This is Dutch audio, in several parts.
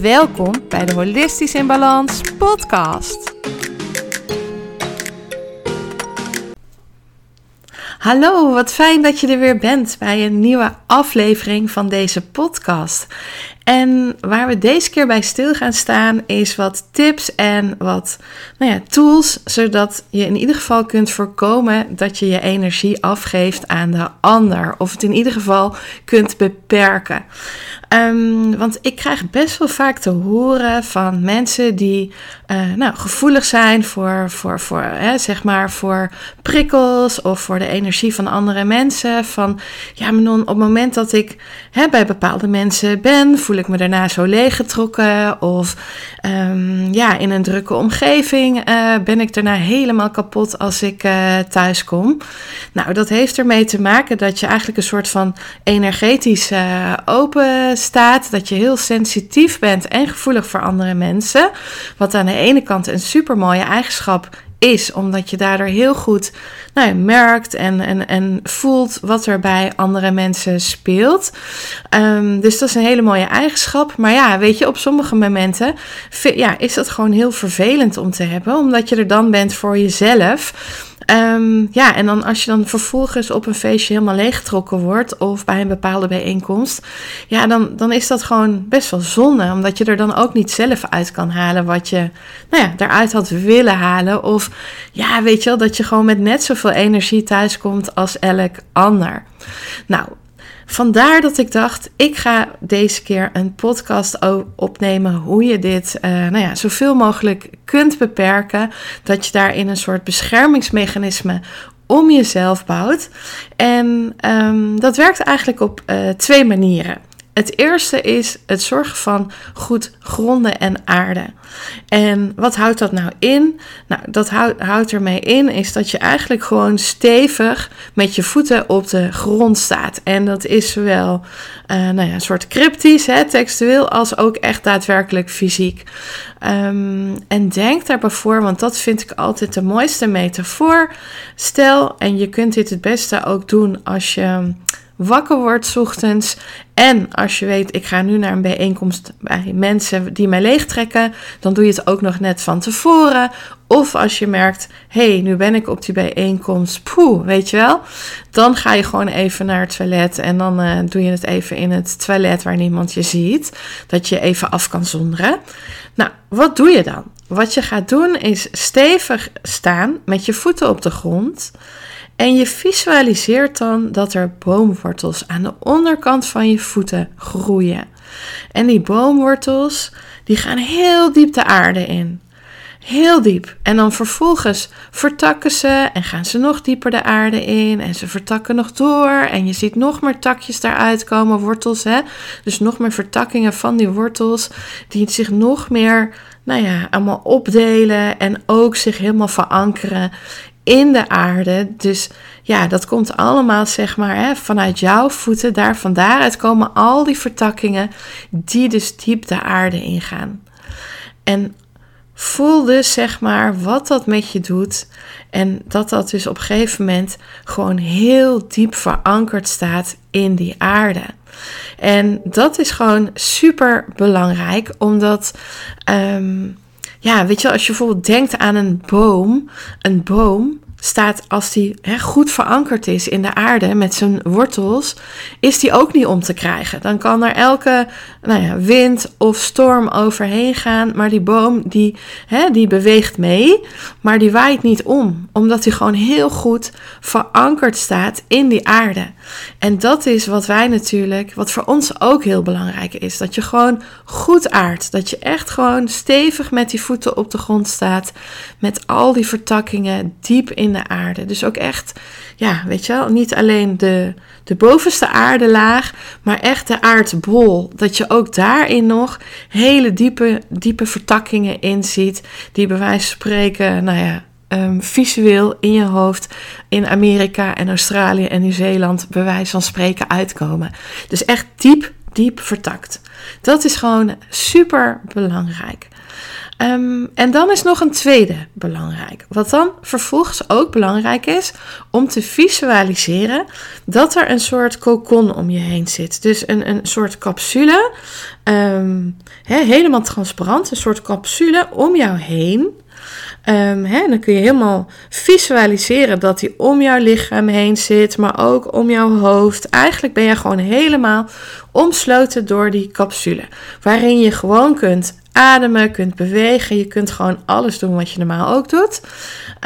Welkom bij de Holistisch in Balans podcast. Hallo, wat fijn dat je er weer bent bij een nieuwe aflevering van deze podcast. En waar we deze keer bij stil gaan staan is wat tips en wat nou ja, tools, zodat je in ieder geval kunt voorkomen dat je je energie afgeeft aan de ander. Of het in ieder geval kunt beperken. Um, want ik krijg best wel vaak te horen van mensen die uh, nou, gevoelig zijn voor, voor, voor, hè, zeg maar voor prikkels of voor de energie van andere mensen. Van ja, Manon, op het moment dat ik hè, bij bepaalde mensen ben, voel ik me daarna zo leeggetrokken. Of um, ja, in een drukke omgeving uh, ben ik daarna helemaal kapot als ik uh, thuis kom. Nou, dat heeft ermee te maken dat je eigenlijk een soort van energetisch open staat. Dat je heel sensitief bent en gevoelig voor andere mensen. Wat aan de ene kant een super mooie eigenschap is, omdat je daardoor heel goed nou, merkt en, en, en voelt wat er bij andere mensen speelt. Um, dus dat is een hele mooie eigenschap. Maar ja, weet je, op sommige momenten ja, is dat gewoon heel vervelend om te hebben, omdat je er dan bent voor jezelf. Um, ja, en dan als je dan vervolgens op een feestje helemaal leeggetrokken wordt of bij een bepaalde bijeenkomst, ja, dan, dan is dat gewoon best wel zonde, omdat je er dan ook niet zelf uit kan halen wat je, nou ja, daaruit had willen halen. Of ja, weet je wel, dat je gewoon met net zoveel energie thuiskomt als elk ander. Nou, Vandaar dat ik dacht, ik ga deze keer een podcast opnemen hoe je dit uh, nou ja, zoveel mogelijk kunt beperken. Dat je daarin een soort beschermingsmechanisme om jezelf bouwt. En um, dat werkt eigenlijk op uh, twee manieren. Het eerste is het zorgen van goed gronden en aarde. En wat houdt dat nou in? Nou, dat houdt, ermee in is dat je eigenlijk gewoon stevig met je voeten op de grond staat. En dat is zowel uh, nou ja, een soort cryptisch, hè, textueel, als ook echt daadwerkelijk fysiek. Um, en denk daarbij voor, want dat vind ik altijd de mooiste metafoor. Stel, en je kunt dit het beste ook doen als je wakker wordt ochtends. En als je weet, ik ga nu naar een bijeenkomst bij mensen die mij leegtrekken, dan doe je het ook nog net van tevoren. Of als je merkt, hé, hey, nu ben ik op die bijeenkomst, poeh, weet je wel. Dan ga je gewoon even naar het toilet en dan uh, doe je het even in het toilet waar niemand je ziet. Dat je even af kan zonderen. Nou, wat doe je dan? Wat je gaat doen is stevig staan met je voeten op de grond. En je visualiseert dan dat er boomwortels aan de onderkant van je voeten groeien. En die boomwortels, die gaan heel diep de aarde in. Heel diep. En dan vervolgens vertakken ze en gaan ze nog dieper de aarde in. En ze vertakken nog door. En je ziet nog meer takjes daaruit komen, wortels. Hè? Dus nog meer vertakkingen van die wortels. Die zich nog meer, nou ja, allemaal opdelen. En ook zich helemaal verankeren in de aarde. Dus ja, dat komt allemaal zeg maar hè, vanuit jouw voeten. Daar van daaruit komen al die vertakkingen die dus diep de aarde ingaan. En voel dus zeg maar wat dat met je doet. En dat dat dus op een gegeven moment gewoon heel diep verankerd staat in die aarde. En dat is gewoon super belangrijk, omdat um, ja, weet je, als je bijvoorbeeld denkt aan een boom, een boom staat als die goed verankerd is in de aarde met zijn wortels, is die ook niet om te krijgen. Dan kan er elke nou ja, wind of storm overheen gaan, maar die boom die, die beweegt mee, maar die waait niet om, omdat hij gewoon heel goed verankerd staat in die aarde. En dat is wat wij natuurlijk, wat voor ons ook heel belangrijk is, dat je gewoon goed aardt, dat je echt gewoon stevig met die voeten op de grond staat, met al die vertakkingen diep in de aarde. Dus ook echt, ja, weet je wel, niet alleen de, de bovenste aardelaag, maar echt de aardbol. Dat je ook daarin nog hele diepe, diepe vertakkingen in ziet, die bij wijze van spreken, nou ja, um, visueel in je hoofd in Amerika en Australië en Nieuw-Zeeland bij wijze van spreken uitkomen. Dus echt diep, diep vertakt. Dat is gewoon super belangrijk. Um, en dan is nog een tweede belangrijk. Wat dan vervolgens ook belangrijk is om te visualiseren dat er een soort cocon om je heen zit. Dus een, een soort capsule, um, helemaal transparant, een soort capsule om jou heen. Um, dan kun je helemaal visualiseren dat die om jouw lichaam heen zit, maar ook om jouw hoofd. Eigenlijk ben je gewoon helemaal omsloten door die capsule, waarin je gewoon kunt ademen, kunt bewegen. Je kunt gewoon alles doen wat je normaal ook doet.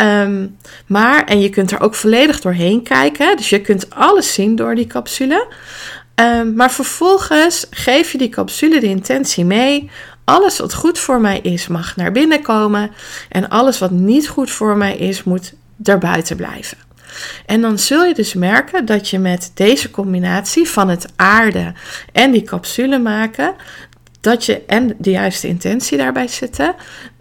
Um, maar, en je kunt er ook volledig doorheen kijken. Dus je kunt alles zien door die capsule. Um, maar vervolgens geef je die capsule de intentie mee alles wat goed voor mij is, mag naar binnen komen. En alles wat niet goed voor mij is, moet erbuiten blijven. En dan zul je dus merken dat je met deze combinatie van het aarde en die capsule maken, dat je en de juiste intentie daarbij zetten,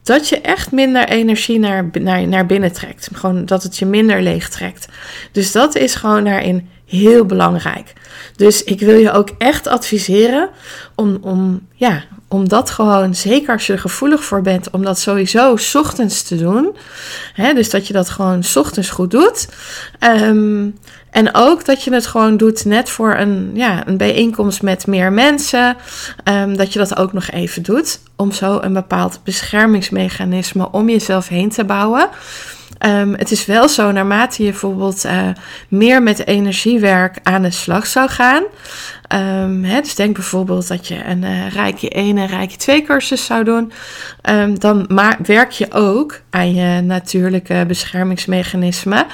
dat je echt minder energie naar, naar, naar binnen trekt. Gewoon dat het je minder leeg trekt. Dus dat is gewoon daarin heel belangrijk. Dus ik wil je ook echt adviseren om, om, ja, om dat gewoon, zeker als je er gevoelig voor bent, om dat sowieso ochtends te doen. Hè, dus dat je dat gewoon ochtends goed doet. Um, en ook dat je het gewoon doet net voor een, ja, een bijeenkomst met meer mensen. Um, dat je dat ook nog even doet. Om zo een bepaald beschermingsmechanisme om jezelf heen te bouwen. Um, het is wel zo, naarmate je bijvoorbeeld uh, meer met energiewerk aan de slag zou gaan, Hè, dus denk bijvoorbeeld dat je een uh, Rijkje 1 en Rijkje 2 cursus zou doen. Um, dan maar, werk je ook aan je natuurlijke beschermingsmechanismen.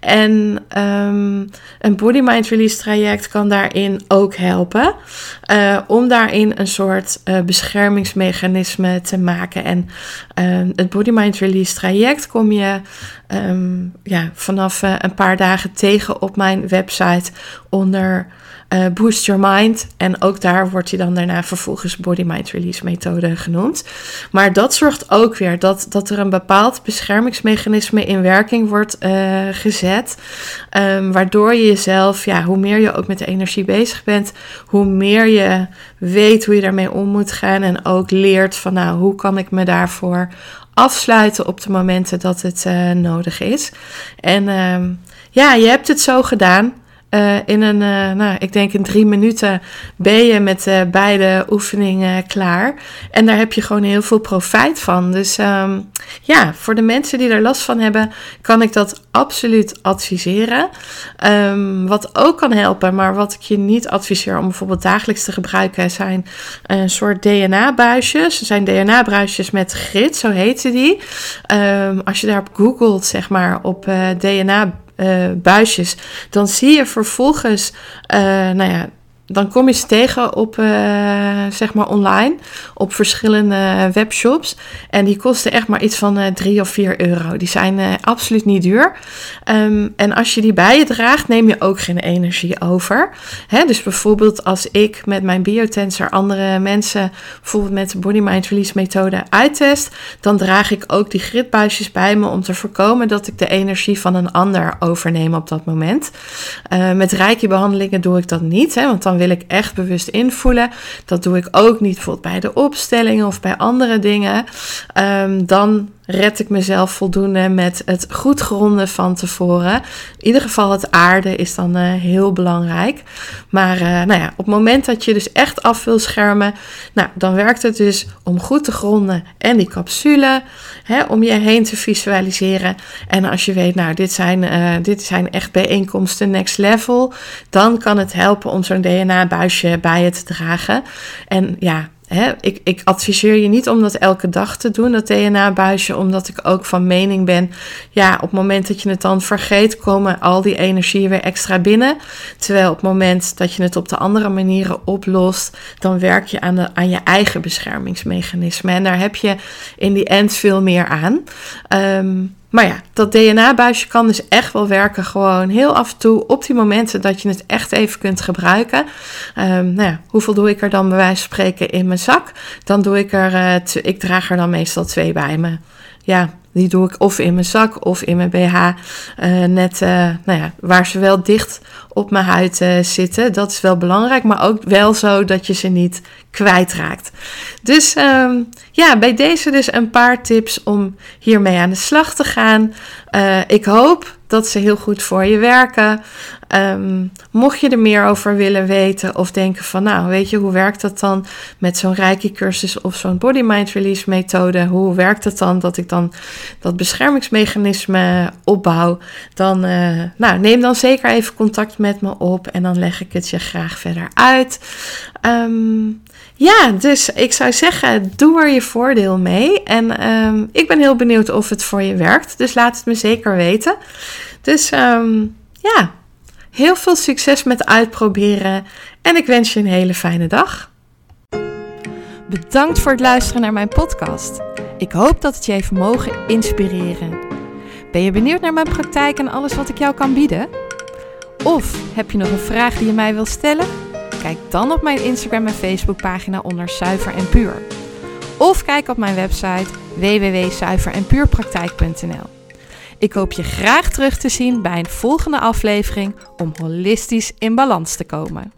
En um, een Body Mind Release traject kan daarin ook helpen. Uh, om daarin een soort uh, beschermingsmechanisme te maken. En het Body Mind Release traject kom je ja, vanaf een paar dagen tegen op mijn website onder Boost Your Mind. En ook daar wordt hij dan daarna vervolgens Body Mind Release methode genoemd. Maar dat zorgt ook weer dat, dat er een bepaald beschermingsmechanisme in werking wordt uh, gezet. Um, waardoor je jezelf, ja, hoe meer je ook met de energie bezig bent, hoe meer je weet hoe je daarmee om moet gaan. En ook leert van nou, hoe kan ik me daarvoor afsluiten op de momenten dat het uh, nodig is. En um, ja, je hebt het zo gedaan. Uh, in een, uh, nou, ik denk in drie minuten ben je met uh, beide oefeningen klaar. En daar heb je gewoon heel veel profijt van. Dus um, ja, voor de mensen die er last van hebben, kan ik dat absoluut adviseren. Um, wat ook kan helpen, maar wat ik je niet adviseer om bijvoorbeeld dagelijks te gebruiken, zijn een soort DNA-buisjes. Er zijn DNA-buisjes met grit, zo heten die. Um, als je daarop googelt, zeg maar, op DNA uh, buisjes, dan zie je vervolgens, uh, nou ja, dan kom je ze tegen op, uh, zeg maar online, op verschillende webshops. En die kosten echt maar iets van uh, 3 of 4 euro. Die zijn uh, absoluut niet duur. Um, en als je die bij je draagt, neem je ook geen energie over. Hè? Dus bijvoorbeeld als ik met mijn biotensor andere mensen, bijvoorbeeld met de Body Mind Release methode uittest, dan draag ik ook die gridbuisjes bij me om te voorkomen dat ik de energie van een ander overneem op dat moment. met rijke behandelingen doe ik dat niet, hè? want dan wil ik echt bewust invoelen. Dat doe ik ook niet bijvoorbeeld bij de opstellingen of bij andere dingen. Um, dan red ik mezelf voldoende met het goed gronden van tevoren. In ieder geval het aarde is dan uh, heel belangrijk. Maar uh, nou ja, op het moment dat je dus echt af wil schermen, nou, dan werkt het dus om goed te gronden en die capsule, hè, om je heen te visualiseren. En als je weet, nou, dit zijn, uh, dit zijn echt bijeenkomsten next level, dan kan het helpen om zo'n DNA-buisje bij je te dragen. En ja, ik, ik, adviseer je niet om dat elke dag te doen, dat DNA-buisje, omdat ik ook van mening ben, ja, op het moment dat je het dan vergeet, komen al die energieën weer extra binnen. Terwijl op het moment dat je het op de andere manieren oplost, dan werk je aan, de, aan je eigen beschermingsmechanisme. En daar heb je in die end veel meer aan. Um, Maar ja, dat DNA-buisje kan dus echt wel werken. Gewoon heel af en toe op die momenten dat je het echt even kunt gebruiken. Um, nou ja, hoeveel doe ik er dan bij wijze van spreken in mijn zak? Dan doe ik er, uh, ik draag er dan meestal twee bij me. Ja, die doe ik of in mijn zak of in mijn BH. Uh, net uh, nou ja, waar ze wel dicht op mijn huid uh, zitten. Dat is wel belangrijk, maar ook wel zo dat je ze niet kwijtraakt. Dus um, ja, bij deze dus een paar tips om hiermee aan de slag te gaan. ik hoop dat ze heel goed voor je werken. Um, mocht je er meer over willen weten of denken van, nou, weet je, hoe werkt dat dan met zo'n Reiki-cursus of zo'n Body Mind Release methode? Hoe werkt het dan dat ik dan dat beschermingsmechanisme opbouw? Dan, uh, nou, neem dan zeker even contact met me op en dan leg ik het je graag verder uit. Um, ja, dus ik zou zeggen, doe er je voordeel mee. En um, ik ben heel benieuwd of het voor je werkt. Dus laat het me zeker weten. Dus um, ja, heel veel succes met uitproberen. En ik wens je een hele fijne dag. Bedankt voor het luisteren naar mijn podcast. Ik hoop dat het je heeft mogen inspireren. Ben je benieuwd naar mijn praktijk en alles wat ik jou kan bieden? Of heb je nog een vraag die je mij wilt stellen? Kijk dan op mijn Instagram en Facebook pagina onder Zuiver en Puur. Of kijk op mijn website www.zuiverenpuurpraktijk.nl. Ik hoop je graag terug te zien bij een volgende aflevering om holistisch in balans te komen.